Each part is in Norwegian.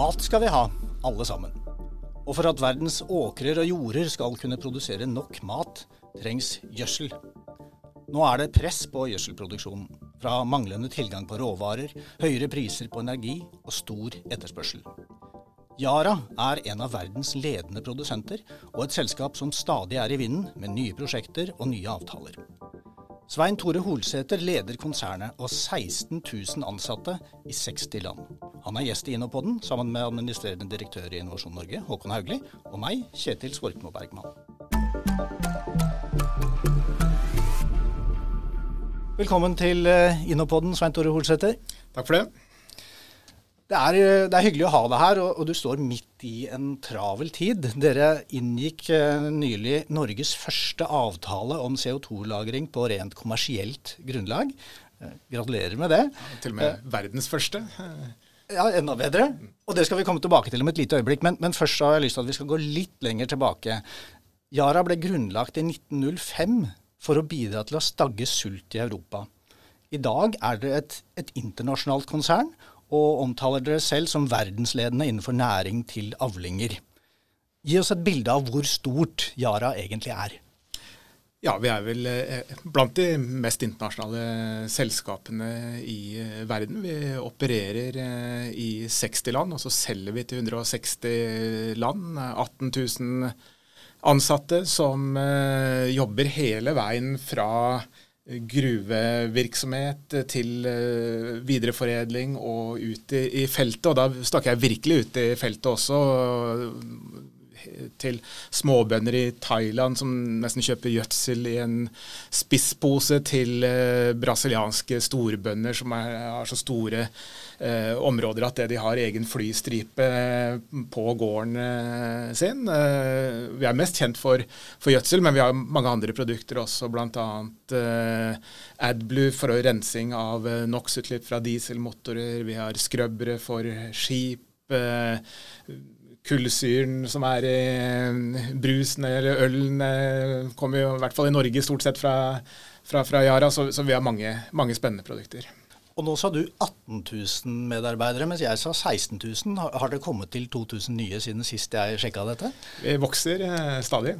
Mat skal vi ha, alle sammen. Og for at verdens åkrer og jorder skal kunne produsere nok mat, trengs gjødsel. Nå er det press på gjødselproduksjonen, fra manglende tilgang på råvarer, høyere priser på energi og stor etterspørsel. Yara er en av verdens ledende produsenter, og et selskap som stadig er i vinden med nye prosjekter og nye avtaler. Svein Tore Holsæter leder konsernet og 16 000 ansatte i 60 land. Han er gjest i Innopodden sammen med administrerende direktør i Innovasjon Norge, Håkon Haugli, og meg, Kjetil Svorkmo Bergman. Velkommen til eh, Innopodden, Svein Tore Holsæter. Takk for det. Det er, eh, det er, hyggelig å ha deg her, og, og, du står midt i en travel tid. Dere inngikk eh, nylig Norges første avtale om CO2-lagring på rent kommersielt grunnlag. Eh, gratulerer med det. Ja, til og med eh, verdens første. Ja, enda bedre. Og det skal vi komme tilbake til om et lite øyeblikk. Men, men først har jeg lyst til at vi skal gå litt lenger tilbake. Yara ble grunnlagt i 1905 for å bidra til å stagge sult i Europa. I dag er det et, et internasjonalt konsern og omtaler dere selv som verdensledende innenfor næring til avlinger. Gi oss et bilde av hvor stort Yara egentlig er. Ja, vi er vel eh, blant de mest internasjonale selskapene i eh, verden. Vi opererer eh, i 60 land, og så selger vi til 160 land. 18 000 ansatte som jobber hele veien fra gruvevirksomhet til videreforedling og ut i, feltet. Og da snakker jeg virkelig ut i feltet også. Til småbønder i Thailand som nesten kjøper gjødsel i en spisspose, til eh, brasilianske storbønder som er, har så store eh, områder at de har egen flystripe eh, på gården eh, sin. Eh, vi er mest kjent for, for, gjødsel, men vi har mange andre produkter også, bl.a. Eh, AdBlue for rensing av eh, NOx-utslipp fra dieselmotorer. Vi har skrøbbere for skip. Eh, kullsyren som er i brusen eller ølen, kommer jo i hvert fall i Norge stort sett fra, fra, fra Yara, så, så, vi har mange, mange spennende produkter. Og nå sa du 18 000 medarbeidere, mens jeg sa 16 000. Har det kommet til 2000 nye siden sist jeg sjekka dette? Vi vokser eh, stadig.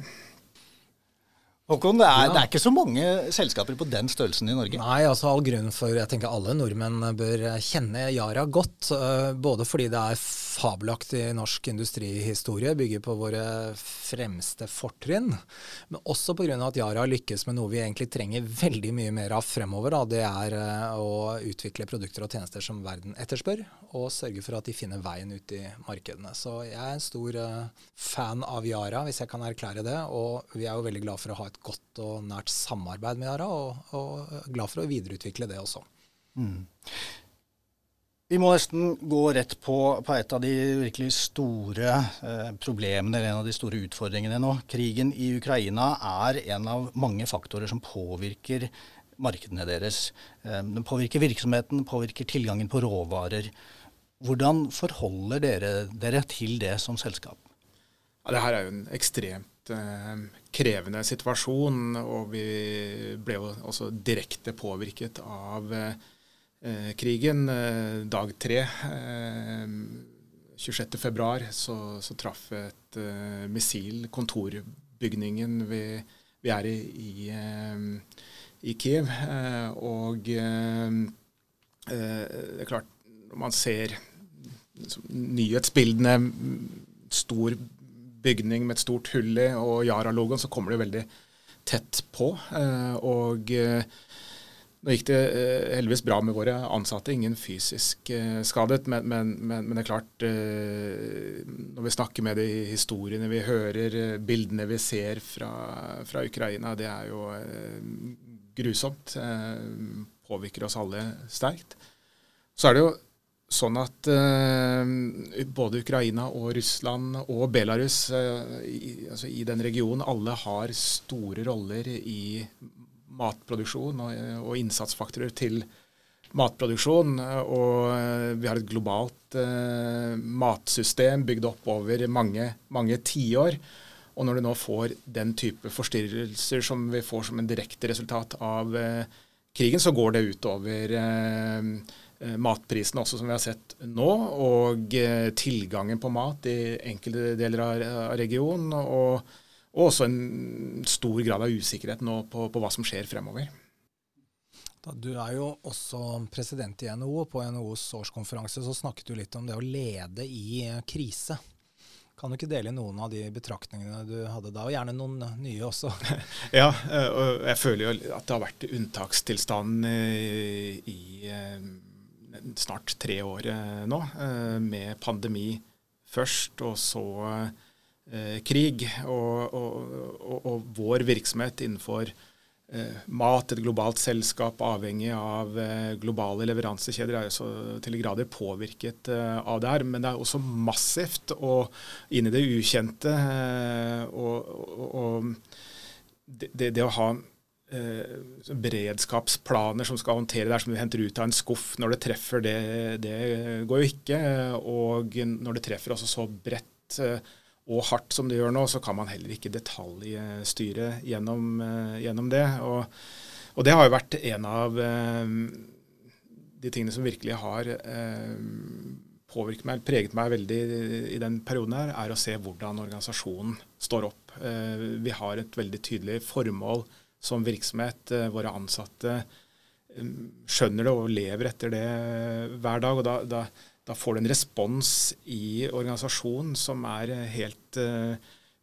Håkon, det er, ja. det er, ikke så mange selskaper på den størrelsen i Norge? Nei, altså all grunn for jeg tenker alle nordmenn bør kjenne Yara godt. Eh, både fordi det er fabelaktig norsk industrihistorie, bygger på våre fremste fortrinn. Men også pga. at Yara lykkes med noe vi egentlig trenger veldig mye mer av fremover. Da. Det er eh, å utvikle produkter og tjenester som verden etterspør, og sørge for at de finner veien ut i markedene. Så jeg er en stor eh, fan av Yara, hvis jeg kan erklære det. Og vi er jo veldig glad for å ha et godt og nært samarbeid med Yara, og, og glad for å videreutvikle det også. Mm. Vi må nesten gå rett på, på et av de virkelig store eh, problemene, eller en av de store utfordringene nå. Krigen i Ukraina er en av mange faktorer som påvirker markedene deres. Eh, den påvirker virksomheten, påvirker tilgangen på råvarer. Hvordan forholder dere dere til det som selskap? Ja, det her er jo en ekstremt Eh, krevende situasjon, og vi ble jo også direkte påvirket av eh, krigen. Eh, dag tre, eh, 26.2, så, så traff et eh, missil kontorbygningen vi, vi er i i, eh, i Kiev. Eh, og det er klart, når man ser nyhetsbildene, stor bygning med et stort hull i og Yara-logoen, så kommer det veldig tett på. Eh, og eh, nå gikk det eh, heldigvis bra med våre ansatte, ingen fysisk skadet. Men, men, men, men, det er klart, når vi snakker med de historiene vi hører, bildene vi ser fra, fra Ukraina, det er jo grusomt. Påvirker oss alle sterkt. Så er det jo sånn at både Ukraina og Russland og Belarus altså i den regionen, alle har store roller i matproduksjon og, og innsatsfaktorer til matproduksjon. Og uh, vi har et globalt matsystem bygd opp over mange, mange tiår. Og når du nå får den type forstyrrelser som vi får som en direkte resultat av krigen, så går det utover uh, eh, matprisene også, som vi har sett nå, og eh, tilgangen på mat i enkelte deler av, av regionen. Og, og, også en stor grad av usikkerhet nå på, på hva som skjer fremover. Du er jo også president i NHO. På NHOs årskonferanse så snakket du litt om det å lede i krise. Kan du ikke dele noen av de betraktningene du hadde da, og gjerne noen nye også? ja, eh, og jeg føler jo at det har vært unntakstilstand i eh, snart tre år eh, nå, med pandemi først, og så krig. Og, og, og, og vår virksomhet innenfor Eh, mat, et globalt selskap avhengig av eh, globale leveransekjeder, er jo så til de grader påvirket eh, av det her. Men det er også massivt og inn i det ukjente. Og, og, og det, det, å ha beredskapsplaner som skal håndtere det som du henter ut av en skuff når det treffer, det, det går jo ikke. Og når det treffer også så bredt og hardt som det gjør nå, så kan man heller ikke detaljstyre gjennom, eh, gjennom det. Og, og, det har jo vært en av eh, de tingene som virkelig har eh, påvirket meg, preget meg veldig i den perioden her, er å se hvordan organisasjonen står opp. Vi har et veldig tydelig formål som virksomhet. Våre ansatte skjønner det og lever etter det hver dag. og da, da da får du en respons i organisasjonen som er helt uh,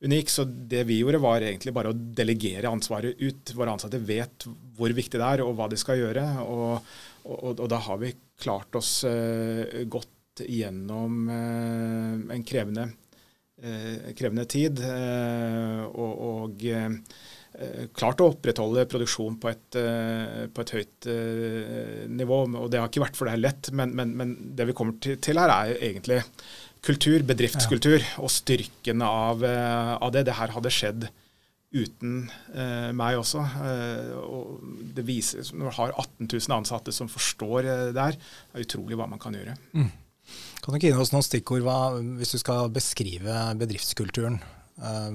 unik. Så det vi gjorde, var egentlig bare å delegere ansvaret ut. Våre ansatte vet hvor viktig det er, og hva de skal gjøre. Og, og, og da har vi klart oss uh, godt gjennom uh, en krevende, krevende tid. og, og Eh, klart å opprettholde produksjon på et, eh, på et høyt eh, nivå. og Det har ikke vært for det er lett, men, men, men, det vi kommer til, her, er egentlig kultur, bedriftskultur, og styrken av, av, det. Det her hadde skjedd uten meg også. Og det viser, Når du har 18 000 ansatte som forstår det her, det er utrolig hva man kan gjøre. Mm. Kan du ikke gi oss noen stikkord hva, hvis du skal beskrive bedriftskulturen? Eh,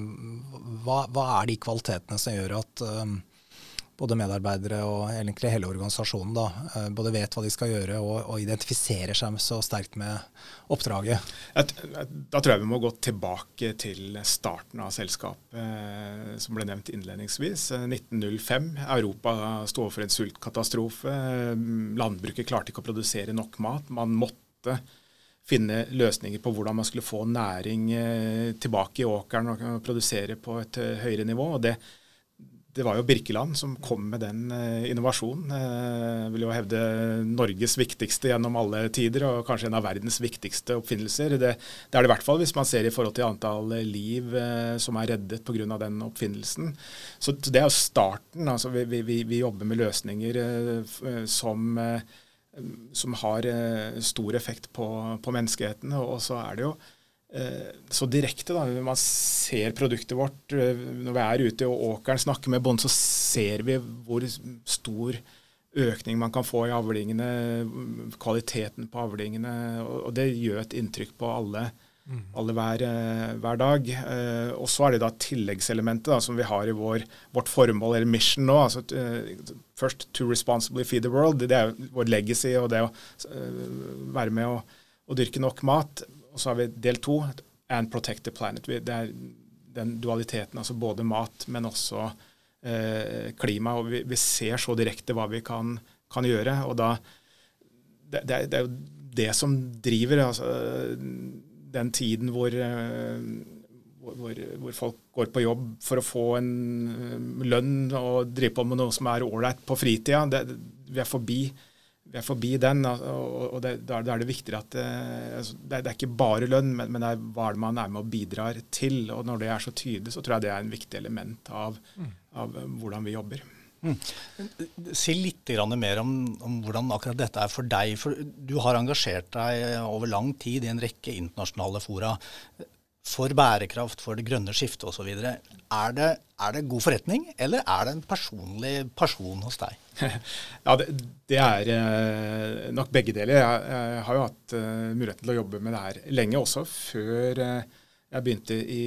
hva, hva, er de kvalitetene som gjør at um, både medarbeidere og egentlig hele organisasjonen da, uh, både vet hva de skal gjøre og, og, identifiserer seg så sterkt med oppdraget? Da tror jeg vi må gå tilbake til starten av selskapet, som ble nevnt innledningsvis. 1905. Europa sto overfor en sultkatastrofe. Landbruket klarte ikke å produsere nok mat. Man måtte finne løsninger på hvordan man skulle få næring eh, tilbake i åkeren og produsere på et eh, høyere nivå. og det, det var jo Birkeland som kom med den eh, innovasjonen. Jeg vil jo hevde Norges viktigste gjennom alle tider, og kanskje en av verdens viktigste oppfinnelser. Det, det er det i hvert fall hvis man ser i forhold til antall liv som er reddet pga. den oppfinnelsen. Så det er jo starten. altså Vi, vi, vi jobber med løsninger som som har eh, stor effekt på, på menneskeheten. Og så er det jo eh, så direkte. da, Man ser produktet vårt. Eh, når vi er ute og åkeren, snakker med bonden, så ser vi hvor stor økning man kan få i avlingene, kvaliteten på avlingene. Og det gjør et inntrykk på alle. Alle hver, eh, hver dag. Eh, og så er det da tilleggselementet da, som vi har i vår, vårt formål, eller mission nå. altså eh, Først to responsibly feed the world. Det er vår legacy og det å være med å, å dyrke nok mat. Og så har vi del to, and protect the planet. Det er den dualiteten, altså både mat, men også eh, klima. og vi, vi, ser så direkte hva vi kan, kan gjøre. og da det, det, det er jo det som driver. altså den tiden hvor, eh, hvor, hvor, folk går på jobb for å få en eh, lønn og drive på med noe som er ålreit på fritida. Det, vi, er forbi, vi er forbi den. og, det, Da er det viktigere at eh, altså, det, det, er ikke bare lønn, men, men det er hva man er med og bidrar til. og Når det er så tydelig, så tror jeg det er en viktig element av, mm. av hvordan vi jobber. Mm. Si litt mer om, om, hvordan akkurat dette er for deg. For du har engasjert deg over lang tid i en rekke internasjonale fora for bærekraft, for det grønne skiftet osv. Er, det, er det god forretning, eller er det en personlig person hos deg? Ja, det, det er eh, nok begge deler. Jeg, jeg har jo hatt uh, muligheten til å jobbe med det her lenge, også før jeg begynte i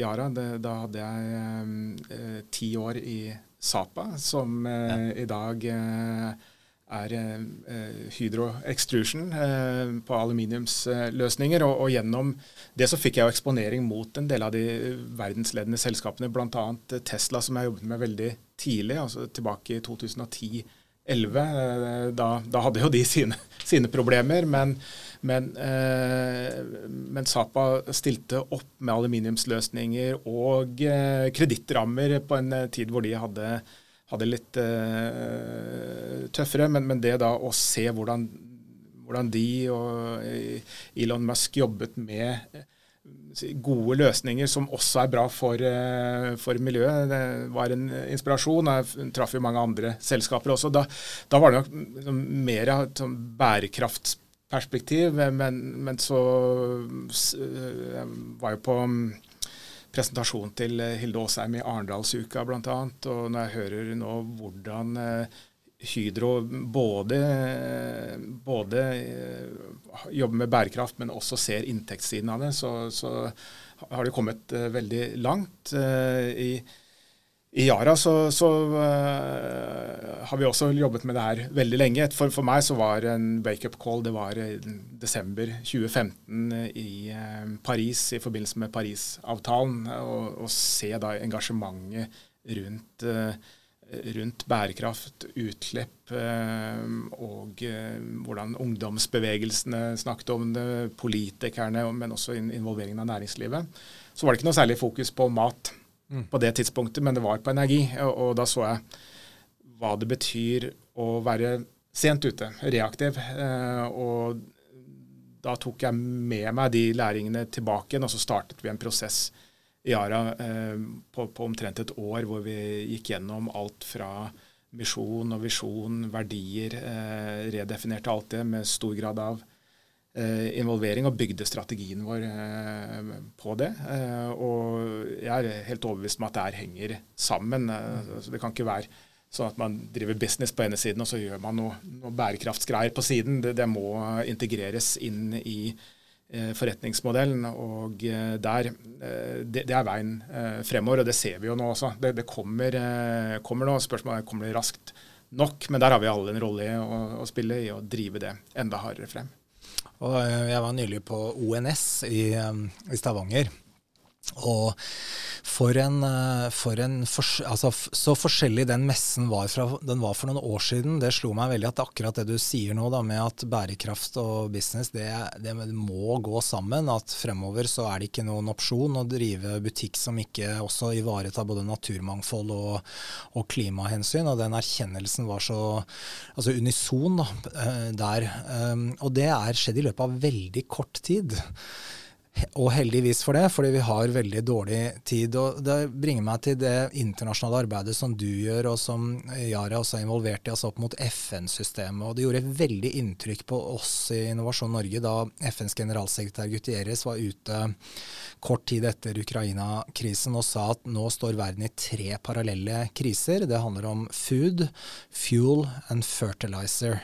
Yara. Da hadde jeg ti år i Sapa, som eh, i dag eh, er Hydro Extrusion på aluminiumsløsninger. Og, og, gjennom det så fikk jeg jo eksponering mot en del av de verdensledende selskapene, bl.a. Tesla, som jeg jobbet med veldig tidlig, altså tilbake i 2010 2011. Da, da, hadde jo de sine, sine problemer, men, men, eh, men, Sapa stilte opp med aluminiumsløsninger og eh, kredittrammer på en eh, tid hvor de hadde, hadde litt eh, tøffere. Men, men, det da å se hvordan, hvordan de og eh, Elon Musk jobbet med gode løsninger som også er bra for, eh, for, miljøet. Det var en inspirasjon. Jeg traff jo mange andre selskaper også. Da, da var det nok liksom, mer av sånn. Men, men, så jeg eh, var jo på mm, presentasjon til Hilde Aasheim i Arendalsuka bl.a. Og når jeg hører nå hvordan eh, Hydro både, både, eh, jobber med bærekraft, men også ser inntektssiden av det, så, så har de kommet veldig langt. I, i, Yara så, så uh, har vi også jobbet med det her veldig lenge. For, for meg så var en wake-up call det var i desember 2015 i Paris i forbindelse med Parisavtalen. Å se da engasjementet rundt rundt bærekraft, utslipp uh, og eh, hvordan ungdomsbevegelsene snakket om det, politikerne, men også involveringen av næringslivet. Så var det ikke noe særlig fokus på mat mm. på det tidspunktet, men det var på energi. Og, da så jeg hva det betyr å være sent ute, reaktiv. Eh, og da tok jeg med meg de læringene tilbake igjen, og så startet vi en prosess Yara eh, på, på, omtrent et år hvor vi gikk gjennom alt fra misjon og visjon, verdier, eh, redefinerte alt det med stor grad av involvering, og bygde strategien vår eh, på det. Eh, og jeg er helt overbevist om at det her henger sammen. Eh, så det kan ikke være sånn at man driver business på ene siden, og så gjør man noe, noe bærekraftsgreier på siden. Det, det må integreres inn i Eh, forretningsmodellen. Og eh, der, eh, det, det, er veien fremover, og det ser vi jo nå også. Det, det kommer, kommer, nå. Spørsmålet er kommer det raskt nok, men der har vi alle en rolle å, å spille i å drive det enda hardere frem. Og jeg var nylig på ONS i, i Stavanger. Og for en, eh, for en for, altså, Så forskjellig den messen var fra den var for noen år siden, det slo meg veldig at akkurat det du sier nå da, med at bærekraft og business det, det, må gå sammen. At fremover så er det ikke noen opsjon å drive butikk som ikke også ivaretar både naturmangfold og, og klimahensyn. Og den erkjennelsen var så altså unison da, eh, der. Um, og det er skjedd i løpet av veldig kort tid. Og heldigvis for det, fordi vi har veldig dårlig tid. og Det bringer meg til det internasjonale arbeidet som du gjør, og som Yara også er involvert i, altså opp mot FN-systemet. og Det gjorde veldig inntrykk på oss i Innovasjon Norge da FNs generalsekretær Gutierrez var ute kort tid etter Ukraina-krisen og sa at nå står verden i tre parallelle kriser. Det handler om food, fuel and fertilizer.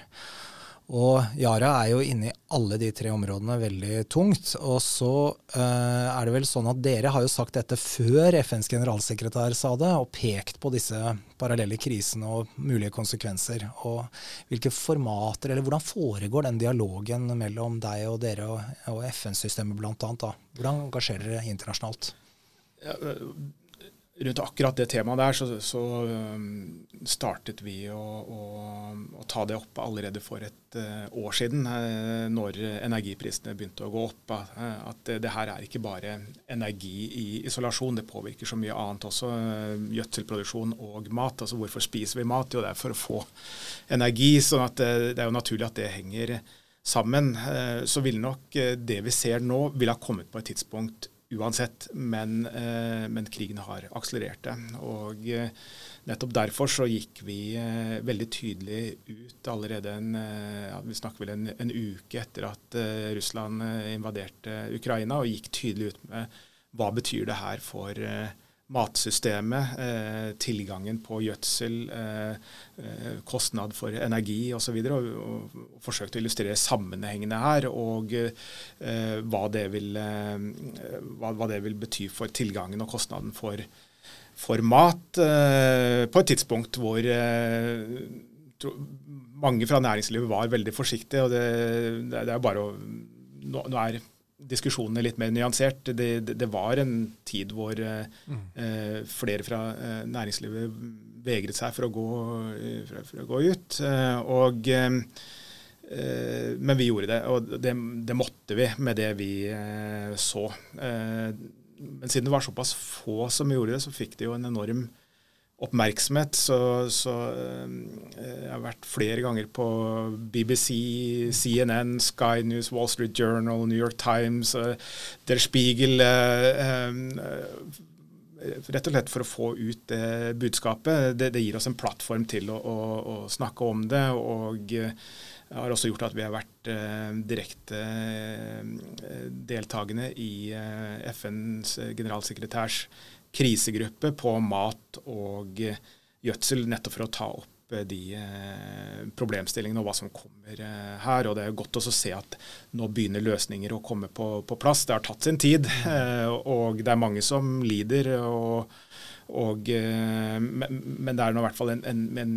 Og Yara er jo inne i alle de tre områdene veldig tungt. Og så uh, er det vel sånn at dere har jo sagt dette før FNs generalsekretær sa det, og pekt på disse parallelle krisene og mulige konsekvenser. Og hvilke formater, eller hvordan foregår den dialogen mellom deg og dere og, og FN-systemet? Da? Hvordan engasjerer dere internasjonalt? Ja, rundt akkurat det temaet der, så, så um, startet vi å, å, å, ta det opp allerede for et uh, år siden, uh, når energiprisene begynte å gå opp. Uh, at det, her er ikke bare energi i isolasjon, det påvirker så mye annet også. Gjødselproduksjon og mat. altså Hvorfor spiser vi mat? Jo, det er for å få energi. sånn at det, er jo naturlig at det henger sammen. Så ville nok det vi ser nå, ville ha kommet på et tidspunkt uansett. Men, eh, men, krigen har akselerert det. Og eh, nettopp derfor så gikk vi eh, veldig tydelig ut allerede en, ja, vi vel en, en, uke etter at Russland invaderte Ukraina, og gikk tydelig ut med hva betyr det her for matsystemet, eh, tilgangen på gjødsel, eh, eh kostnad for energi osv. Og, og, og forsøkt å illustrere sammenhengene her og eh, hva, det vil, eh, hva, hva, det vil, bety for tilgangen og kostnaden for, for mat eh, på et tidspunkt hvor mange fra næringslivet var veldig forsiktige. og det, det er bare å nå, nå, er diskusjonene litt mer nyansert. Det, det, det var en tid hvor mm. eh, flere fra eh, næringslivet vegret seg for å gå, for, for å gå ut. Eh, og, eh, men vi gjorde det, og det, det, måtte vi med det vi eh, så. men siden det var såpass få som gjorde det, så fikk det jo en enorm oppmerksomhet. Så, så jeg har vært flere ganger på BBC, CNN, Sky News, Wall Street Journal, New York Times, Der Spiegel. Rett og slett for å få ut det budskapet. Det, det gir oss en plattform til å, å, å, snakke om det. og har også gjort at vi har vært eh, direkte eh, deltakende i eh, FNs generalsekretærs krisegruppe på mat og gjødsel, nettopp for å ta opp de problemstillingene og hva som kommer her. og Det er godt å se at nå begynner løsninger å komme på, på plass. Det har tatt sin tid, og det er mange som lider. og, og men det er nå i hvert fall en, en, en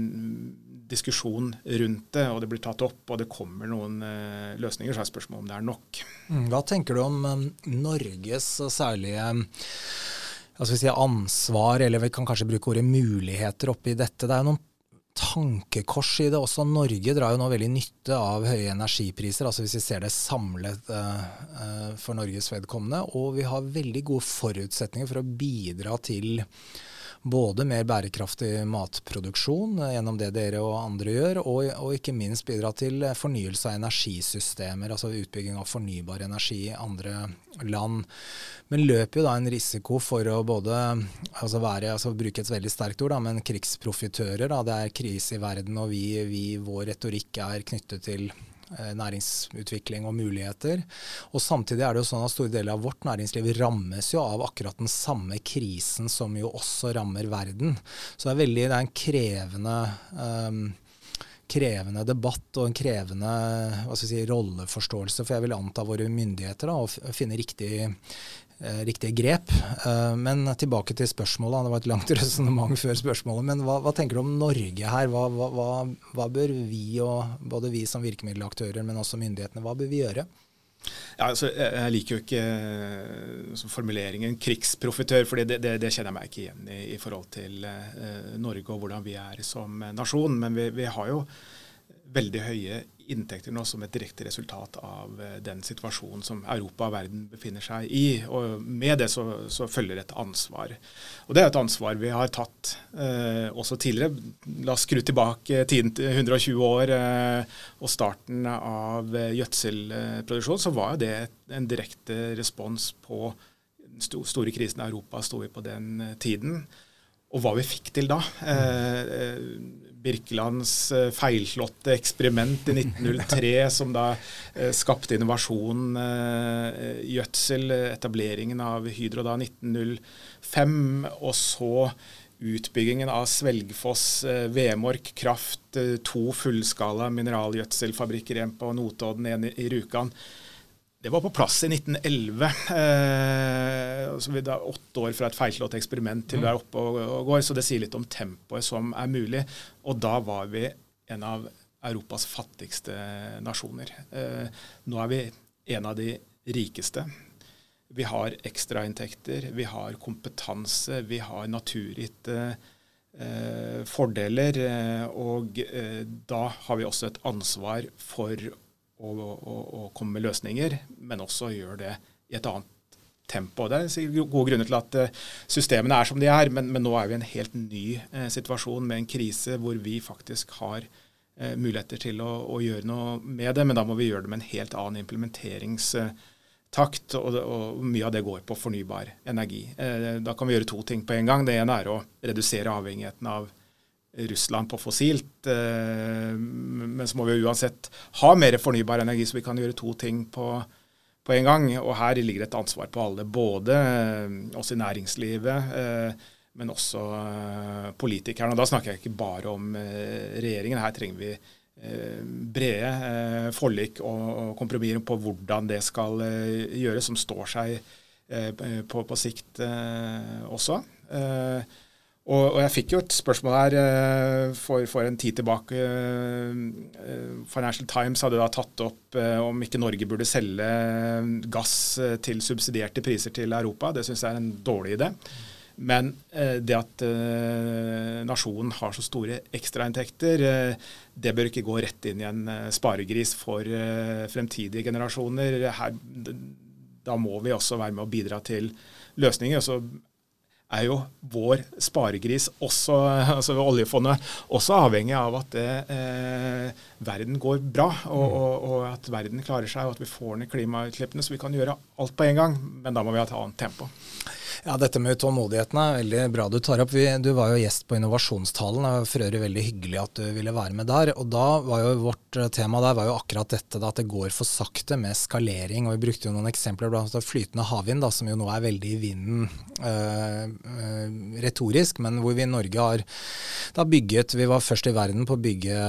diskusjon rundt det, og det blir tatt opp, og det kommer noen løsninger, så er spørsmålet om det er nok. Mm, hva tenker du om Norges særlige si ansvar, eller vi kan kanskje bruke ordet muligheter oppi dette? Det er jo noen tankekors i det. Også Norge drar jo nå veldig nytte av høye energipriser, altså hvis vi ser det samlet uh, for Norges vedkommende. Og vi har veldig gode forutsetninger for å bidra til både mer bærekraftig matproduksjon eh, gjennom det dere og andre gjør, og, og, ikke minst bidra til fornyelse av energisystemer, altså utbygging av fornybar energi i andre land. Men løper jo da en risiko for å både altså være, altså bruke et veldig sterkt ord, da, men krigsprofitører. Da. Det er krise i verden, og vi, vi, vår retorikk er knyttet til Eh, næringsutvikling og muligheter. Og Samtidig er det jo sånn at store deler av vårt næringsliv rammes jo av akkurat den samme krisen som jo også rammer verden. Så det er, veldig, det er en krevende um, krevende debatt og en krevende si, rolleforståelse. For jeg vil anta våre myndigheter da, å finne riktig Eh, riktige grep. Eh, men tilbake til spørsmålet. Det var et langt resonnement før spørsmålet. Men hva, hva, tenker du om Norge her? Hva, hva, hva, bør vi, og både vi som virkemiddelaktører, men også myndighetene, hva bør vi gjøre? Ja, altså, jeg liker jo ikke uh, formuleringen 'krigsprofitør', for det, det, det, kjenner jeg meg ikke igjen i i forhold til Norge og hvordan vi er som nasjon. Men vi, vi har jo veldig høye inntekter nå som et direkte resultat av eh, den situasjonen som Europa og verden befinner seg i. Og med det så, så følger et ansvar. Og det er et ansvar vi har tatt eh, også tidligere. La oss skru tilbake tiden til 120 år eh, og starten av eh, gjødselproduksjon, så var det en direkte respons på den store krisen Europa sto vi på den eh, tiden. Og hva vi fikk til da. Eh, Birkelands eh, feilslåtte eksperiment i 1903, som da eh, skapte innovasjon, eh, gjødsel, etableringen av Hydro da 1905, og så utbyggingen av Svelgfoss, Vemork Kraft, to fullskala mineralgjødselfabrikker, en på Notodden, en i Rjukan. Det var på plass i 1911. Eh, altså vi da åtte år fra et feilslått eksperiment til vi er oppe og, og, går, så det sier litt om tempoet som er mulig. Og da var vi en av Europas fattigste nasjoner. Eh, nå er vi en av de rikeste. Vi har ekstrainntekter, vi har kompetanse, vi har naturgitte eh, fordeler. Eh, og eh, da har vi også et ansvar for og, og, og komme med løsninger, men også gjøre det i et annet tempo. Det er gode grunner til at eh, systemene er som de er, men, men nå er vi i en helt ny eh, situasjon med en krise hvor vi faktisk har eh, muligheter til å, å, gjøre noe med det, men da må vi gjøre det med en helt annen implementeringstakt. Og, og mye av det går på fornybar energi. Eh, da kan vi gjøre to ting på en gang. Det ene er å redusere avhengigheten av Russland på fossilt. Eh, men så må vi uansett ha mer fornybar energi, så vi kan gjøre to ting på, på en gang. Og her ligger et ansvar på alle, både eh, oss i næringslivet, eh, men også politikerne. Og da snakker jeg ikke bare om regjeringen. Her trenger vi brede forlik og kompromisser på hvordan det skal gjøres, som står seg på, på sikt også. Og, og, jeg fikk jo et spørsmål her uh, for, for, en tid tilbake. Uh, Financial Times hadde da tatt opp uh, om ikke Norge burde selge gass til subsidierte priser til Europa. Det syns jeg er en dårlig idé. Men det at nasjonen har så store ekstrainntekter, det bør ikke gå rett inn i en sparegris for fremtidige generasjoner. Her, da må vi også være med å bidra til løsninger. Og så er jo vår sparegris, også, altså oljefondet, også avhengig av at det, eh, verden går bra, og, mm. og, og, at verden klarer seg, og at vi får ned klimautslippene. Så vi kan gjøre alt på en gang, men da må vi ha et annet tempo. Ja, Dette med utålmodigheten er veldig bra du tar opp. Vi, du var jo gjest på Innovasjonstalen. Det var for øvrig veldig hyggelig at du ville være med der. og da var jo Vårt eh, tema der var jo akkurat dette, da, at det går for sakte med skalering. og Vi brukte jo noen eksempler, bl.a. flytende havvind, da, som jo nå er veldig i vinden øh, øh, retorisk, men hvor vi i Norge har da bygget Vi var først i verden på å bygge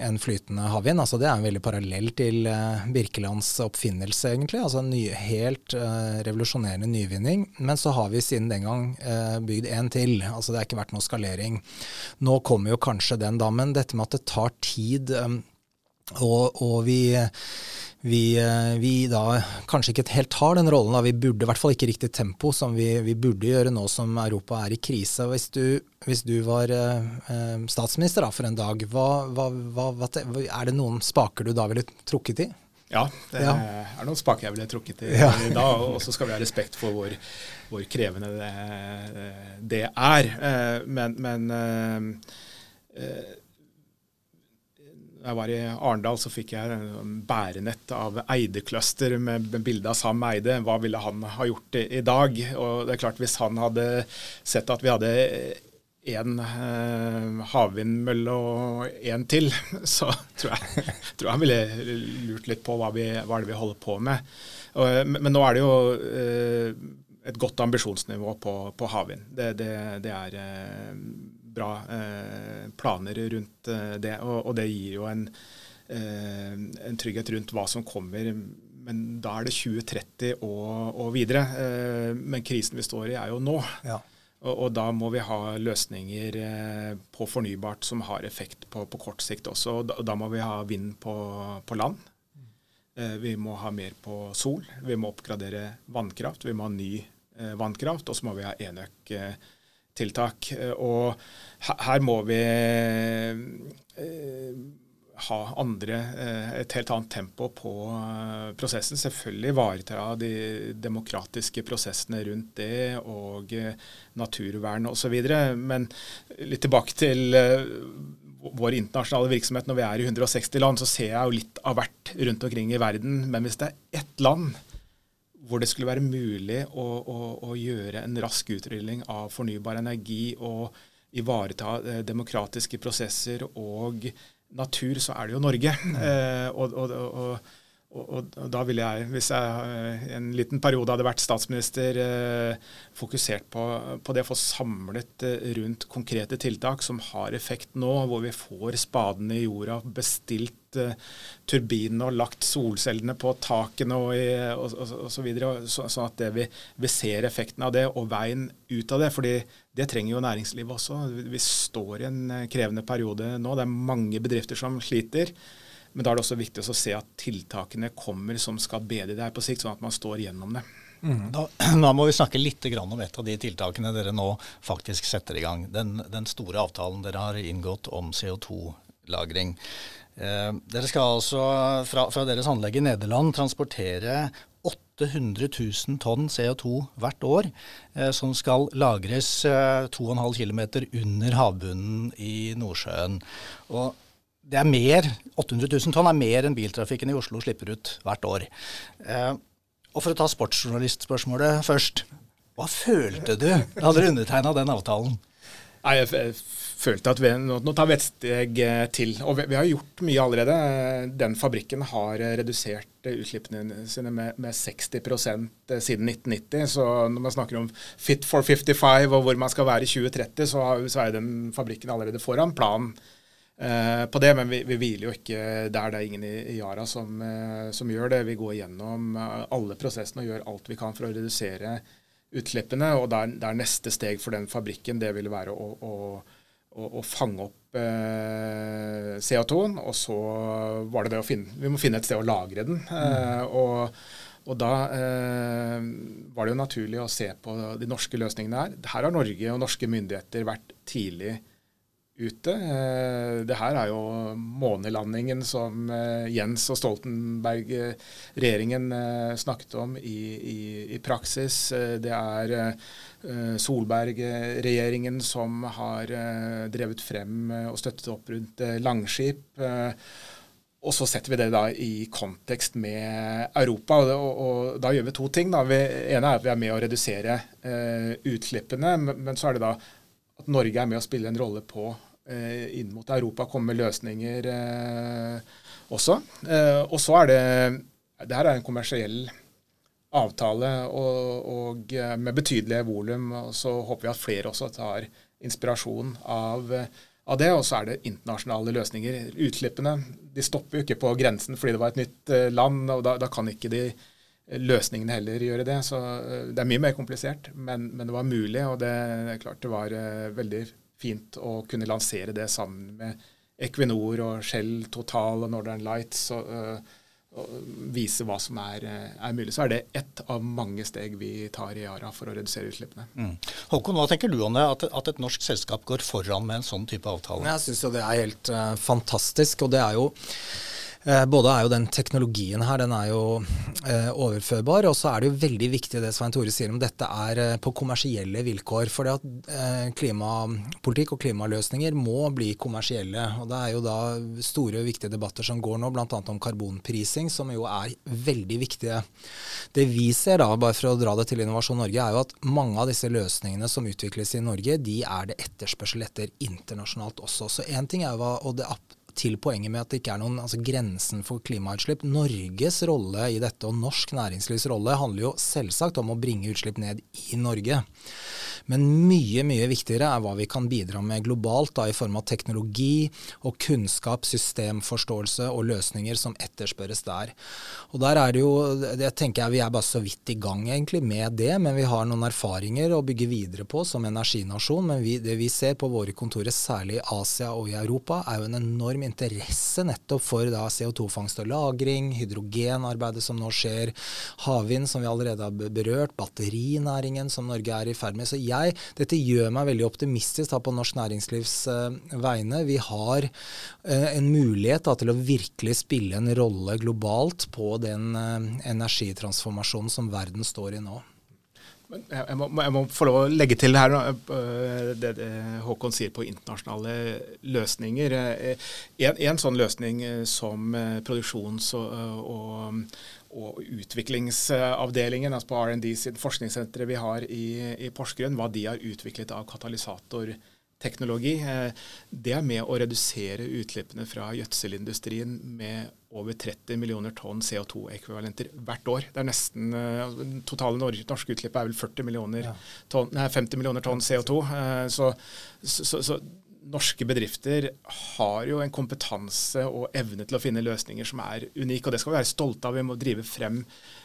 en flytende havvind. altså Det er en veldig parallell til øh, Birkelands oppfinnelse, egentlig. altså En ny, helt revolusjonerende nyvinning. Men så har vi vi siden den gang eh, bygd en til. Altså det har ikke vært noe skalering. Nå kommer jo kanskje den da, men dette med at det tar tid, eh, og, og vi, vi, eh, vi, da kanskje ikke helt tar den rollen. Da. Vi burde i hvert fall ikke riktig tempo som vi, vi, burde gjøre nå som Europa er i krise. Hvis du, hvis du var eh, statsminister da, for en dag, hva, hva, hva, er det noen spaker du da ville trukket i? Ja, det ja. er noen spaker jeg ville trukket i ja. da. Og så skal vi ha respekt for hvor, hvor krevende det, det, er. Eh, men, men eh, da jeg var i Arendal, så fikk jeg en bærenett av Eide-cluster med bilde av Sam Eide. Hva ville han ha gjort i, i dag? Og det er klart, hvis han hadde sett at vi hadde én eh, havvindmølle og én til, så tror jeg, tror jeg ville lurt litt på hva, vi, hva det vi holder på med. Og, men, men, nå er det jo eh, et godt ambisjonsnivå på, på havvind. Det, det, det, er eh, bra eh, planer rundt eh, det, og, og, det gir jo en, eh, en, trygghet rundt hva som kommer. Men da er det 2030 og, og videre. men krisen vi står i, er jo nå. Ja. Og, og, da må vi ha løsninger eh, på fornybart som har effekt på, på kort sikt også. Og da, da, må vi ha vind på, på land. Eh, vi må ha mer på sol. Vi må oppgradere vannkraft. Vi må ha ny eh, vannkraft. Og så må vi ha enøktiltak. Og her, må vi ha andre, eh, et helt annet tempo på eh, prosessen. Selvfølgelig ivareta de demokratiske prosessene rundt det og eh, naturvern osv. Men litt tilbake til vår internasjonale virksomhet. Når vi er i 160 land, så ser jeg jo litt av hvert rundt omkring i verden. Men hvis det er ett land hvor det skulle være mulig å, å, å gjøre en rask utrulling av fornybar energi og ivareta demokratiske prosesser og natur, så er det jo Norge. Eh, og, og, og, og, da ville jeg, hvis jeg eh, en liten periode hadde vært statsminister, eh, fokusert på, på, det å få samlet eh, rundt konkrete tiltak som har effekt nå, hvor vi får spadene i jorda, bestilt eh, turbinene og lagt solcellene på takene og, i, og, og, og så videre, så, sånn at vi, vi, ser effekten av det og veien ut av det. fordi det trenger jo næringslivet også. Vi står i en eh, krevende periode nå. Det er mange bedrifter som sliter. Men da er det også viktig å se at tiltakene kommer som skal bedre det her på sikt, sånn at man står gjennom det. Mm. Da, da, må vi snakke litt om et av de tiltakene dere nå faktisk setter i gang. Den, den store avtalen dere har inngått om CO2-lagring. Eh, dere skal altså fra, fra, deres anlegg i Nederland transportere 800 000 tonn CO2 hvert år, eh, som skal lagres eh, 2,5 km under havbunnen i Nordsjøen. Og det er mer, 800 000 tonn er mer enn biltrafikken i Oslo slipper ut hvert år. Eh, og For å ta sportsjournalistspørsmålet først. Hva følte du da dere undertegna den avtalen? Nei, jeg følte at vi, nå, nå tar vi et steg eh, til. Og vi, vi, har gjort mye allerede. Den fabrikken har eh, redusert eh, utslippene sine med, med 60% siden 1990. Så når man snakker om Fit for 55 og hvor man skal være i 2030, så, så er den fabrikken allerede foran planen eh, på det. Men vi, vi, hviler jo ikke der. Det er ingen i, i Yara som, eh, som, gjør det. Vi går gjennom alle prosessene og gjør alt vi kan for å redusere utslippene. Og der, der, neste steg for den fabrikken det vil være å, å, å, å fange opp eh, CO2-en. Og så var det det å finne Vi må finne et sted å lagre den. Mm. og, og da eh, var det jo naturlig å se på de norske løsningene her. Her har Norge og norske myndigheter vært tidlig ute. Eh, det her er jo månelandingen som eh, Jens og Stoltenberg-regjeringen eh, snakket om i, i, i, praksis. Det er Solberg-regjeringen som har drevet frem og støttet opp rundt Langskip. Og så setter vi det da i kontekst med Europa. Og, og, og da gjør vi to ting. Vi, ene er at vi er med å redusere eh, utslippene, men, men, så er det da at Norge er med å spille en rolle på eh, inn mot Europa, komme med løsninger eh, også. Eh, og så er det det her er en kommersiell avtale og, og eh, med betydelige volum. Og så håper vi at flere også tar inspirasjon av, av det. Og så er det internasjonale løsninger. Utslippene de stopper jo ikke på grensen fordi det var et nytt eh, land, og da, da kan ikke de løsningene heller gjøre det. Så eh, det er mye mer komplisert, men, men det var mulig. Og det, er klart det var veldig fint å kunne lansere det sammen med Equinor og Shell, Total og Northern Lights. Og vise hva som er, er, mulig. Så er det ett av mange steg vi tar i Yara for å redusere utslippene. Mm. Håkon, hva tenker du om det, at, at, et norsk selskap går foran med en sånn type avtale? Jeg syns jo det er helt uh, fantastisk. og det er jo Eh, både er jo den teknologien her den er jo eh, overførbar, og så er det jo veldig viktig det Svein Tore sier om dette er eh, på kommersielle vilkår. For at eh, klimapolitikk og klimaløsninger må bli kommersielle. og Det er jo da store og viktige debatter som går nå, bl.a. om karbonprising, som jo er veldig viktige. Det vi ser da, bare for å dra det til Innovasjon Norge, er jo at mange av disse løsningene som utvikles i Norge, de er det etterspørsel etter internasjonalt også. Så én ting er jo, og det til poenget med at det ikke er noen altså grensen for klimautslipp. Norges rolle i dette, og norsk næringslivs rolle, handler jo selvsagt om å bringe utslipp ned i Norge. Men mye mye viktigere er hva vi kan bidra med globalt, da, i form av teknologi og kunnskap, systemforståelse og løsninger som etterspørres der. Og der er det jo, det tenker jeg Vi er bare så vidt i gang egentlig med det, men vi har noen erfaringer å bygge videre på som energinasjon. Men vi, det vi ser på våre kontorer, særlig i Asia og i Europa, er jo en enorm interesse nettopp for CO2-fangst og -lagring, hydrogenarbeidet som nå skjer, havvind som vi allerede har berørt, batterinæringen som Norge er i ferd med. Så jeg, dette gjør meg veldig optimistisk da, på norsk næringslivs uh, vegne. Vi har uh, en mulighet da, til å virkelig spille en rolle globalt på den uh, energitransformasjonen som verden står i nå. Jeg må, jeg må, få lov å legge til her det, det Håkon sier på internasjonale løsninger. En, en sånn løsning som produksjons- og, og, og utviklingsavdelingen, altså på R&D forskningssenteret vi har i, i, Porsgrunn, hva de har utviklet av katalysatorteknologi, eh, det er med å redusere utslippene fra gjødselindustrien med over 30 millioner tonn CO2-ekvivalenter hvert år. Det er nesten, uh, Totale norske utslipp er vel 40 millioner tonn, nei, 50 millioner tonn CO2. Uh, så, så, så, norske bedrifter har jo en kompetanse og evne til å finne løsninger som er unik, og det skal vi være stolte av. Vi må drive frem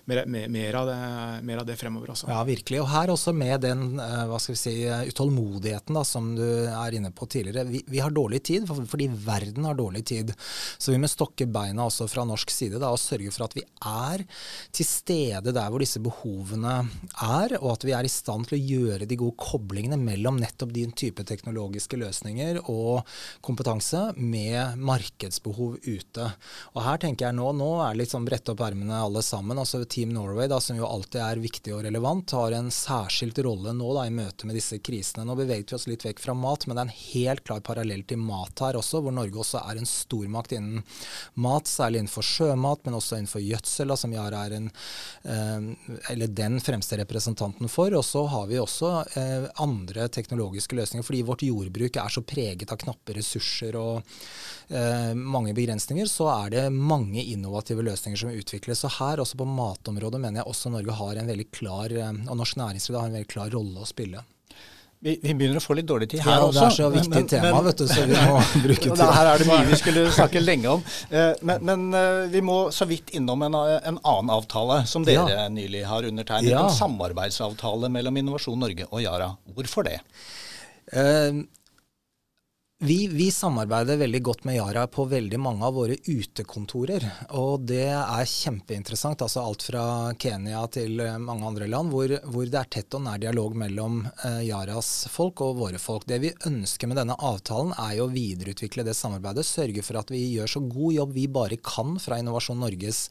mer, mer, av, det, mer av, det, fremover også. Ja, virkelig. Og her også med den eh, hva skal vi si, utålmodigheten da, som du er inne på tidligere. Vi, vi har dårlig tid, fordi verden har dårlig tid. Så vi må stokke beina også fra norsk side da, og sørge for at vi er til stede der hvor disse behovene er, og at vi er i stand til å gjøre de gode koblingene mellom nettopp din type teknologiske løsninger og kompetanse med markedsbehov ute. Og her tenker jeg nå, nå er det litt sånn brette opp ermene alle sammen. altså Team Norway, da, som jo alltid er viktig og relevant, har en særskilt rolle nå da, i møte med disse krisene. Nå beveget vi oss litt vekk fra mat, men det er en helt klar parallell til mat her også, hvor Norge også er en stormakt innen mat, særlig innenfor sjømat, men også innenfor gjødsel, da, som Yara er en, eh, den fremste representanten for. Og så har vi også eh, andre teknologiske løsninger, fordi vårt jordbruk er så preget av knappe ressurser og eh, mange begrensninger, så er det mange innovative løsninger som utvikles. Og her også på matområdet mener jeg også Norge har en veldig klar, eh, og norsk næringsliv har en veldig klar rolle å spille. Vi, vi, begynner å få litt dårlig tid her ja, også. Det er så viktig men, tema, vet du, så vi må bruke tid. Her er det mye vi skulle snakke lenge om. Eh, men, men eh, vi må så vidt innom en, en annen avtale som dere ja. nylig har undertegnet. Ja. En samarbeidsavtale mellom Innovasjon Norge og Yara. Hvorfor det? Vi, vi, samarbeider veldig godt med Yara på veldig mange av våre utekontorer. Og det er kjempeinteressant. altså Alt fra Kenya til eh, mange andre land, hvor, hvor det er tett og nær dialog mellom eh, Yaras folk og våre folk. Det vi ønsker med denne avtalen, er jo å videreutvikle det samarbeidet. Sørge for at vi gjør så god jobb vi bare kan fra Innovasjon Norges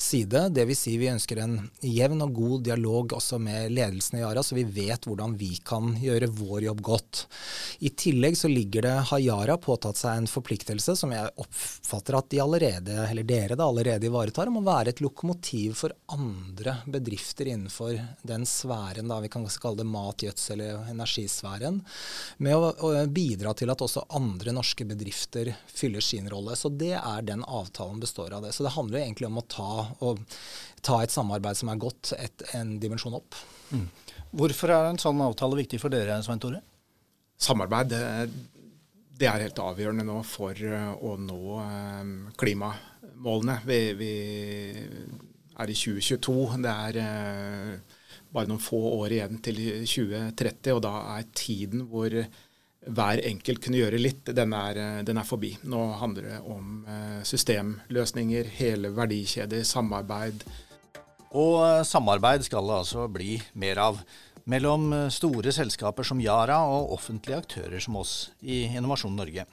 side. Dvs. Si vi ønsker en jevn og god dialog også med ledelsen i Yara, så vi vet hvordan vi kan gjøre vår jobb godt. I tillegg så ligger det har Yara påtatt seg en forpliktelse som jeg oppfatter at de allerede, eller dere da, allerede ivaretar, om å være et lokomotiv for andre bedrifter innenfor den sfæren, da, vi kan kalle det mat, gjødsel eller energisfæren, med å, å, bidra til at også andre norske bedrifter fyller sin rolle. Så det er den avtalen består av det. Så det handler egentlig om å ta, å, ta et samarbeid som er godt, et, en dimensjon opp. Mm. Hvorfor er en sånn avtale viktig for dere, Svein Tore? Samarbeid det, det er helt avgjørende nå for eh, å nå eh, klimamålene. Vi, vi er i 2022. Det er eh, bare noen få år igjen til 2030, og da er tiden hvor hver enkelt kunne gjøre litt, den er, den er forbi. Nå handler det om systemløsninger, hele verdikjeder, samarbeid. Og samarbeid skal det altså bli mer av mellom eh, store selskaper som Yara og offentlige aktører som oss i Innovasjon Norge.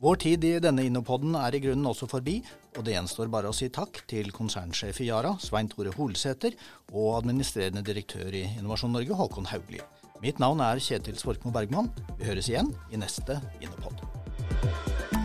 Vår tid i denne Innopoden er i grunnen også forbi, og det gjenstår bare å si takk til konsernsjef i Yara, Svein Tore Holsæter, og administrerende direktør i Innovasjon Norge, Håkon Haugli. Mitt navn er Kjetil Svorkmo Bergman. Vi høres igjen i neste Innopod.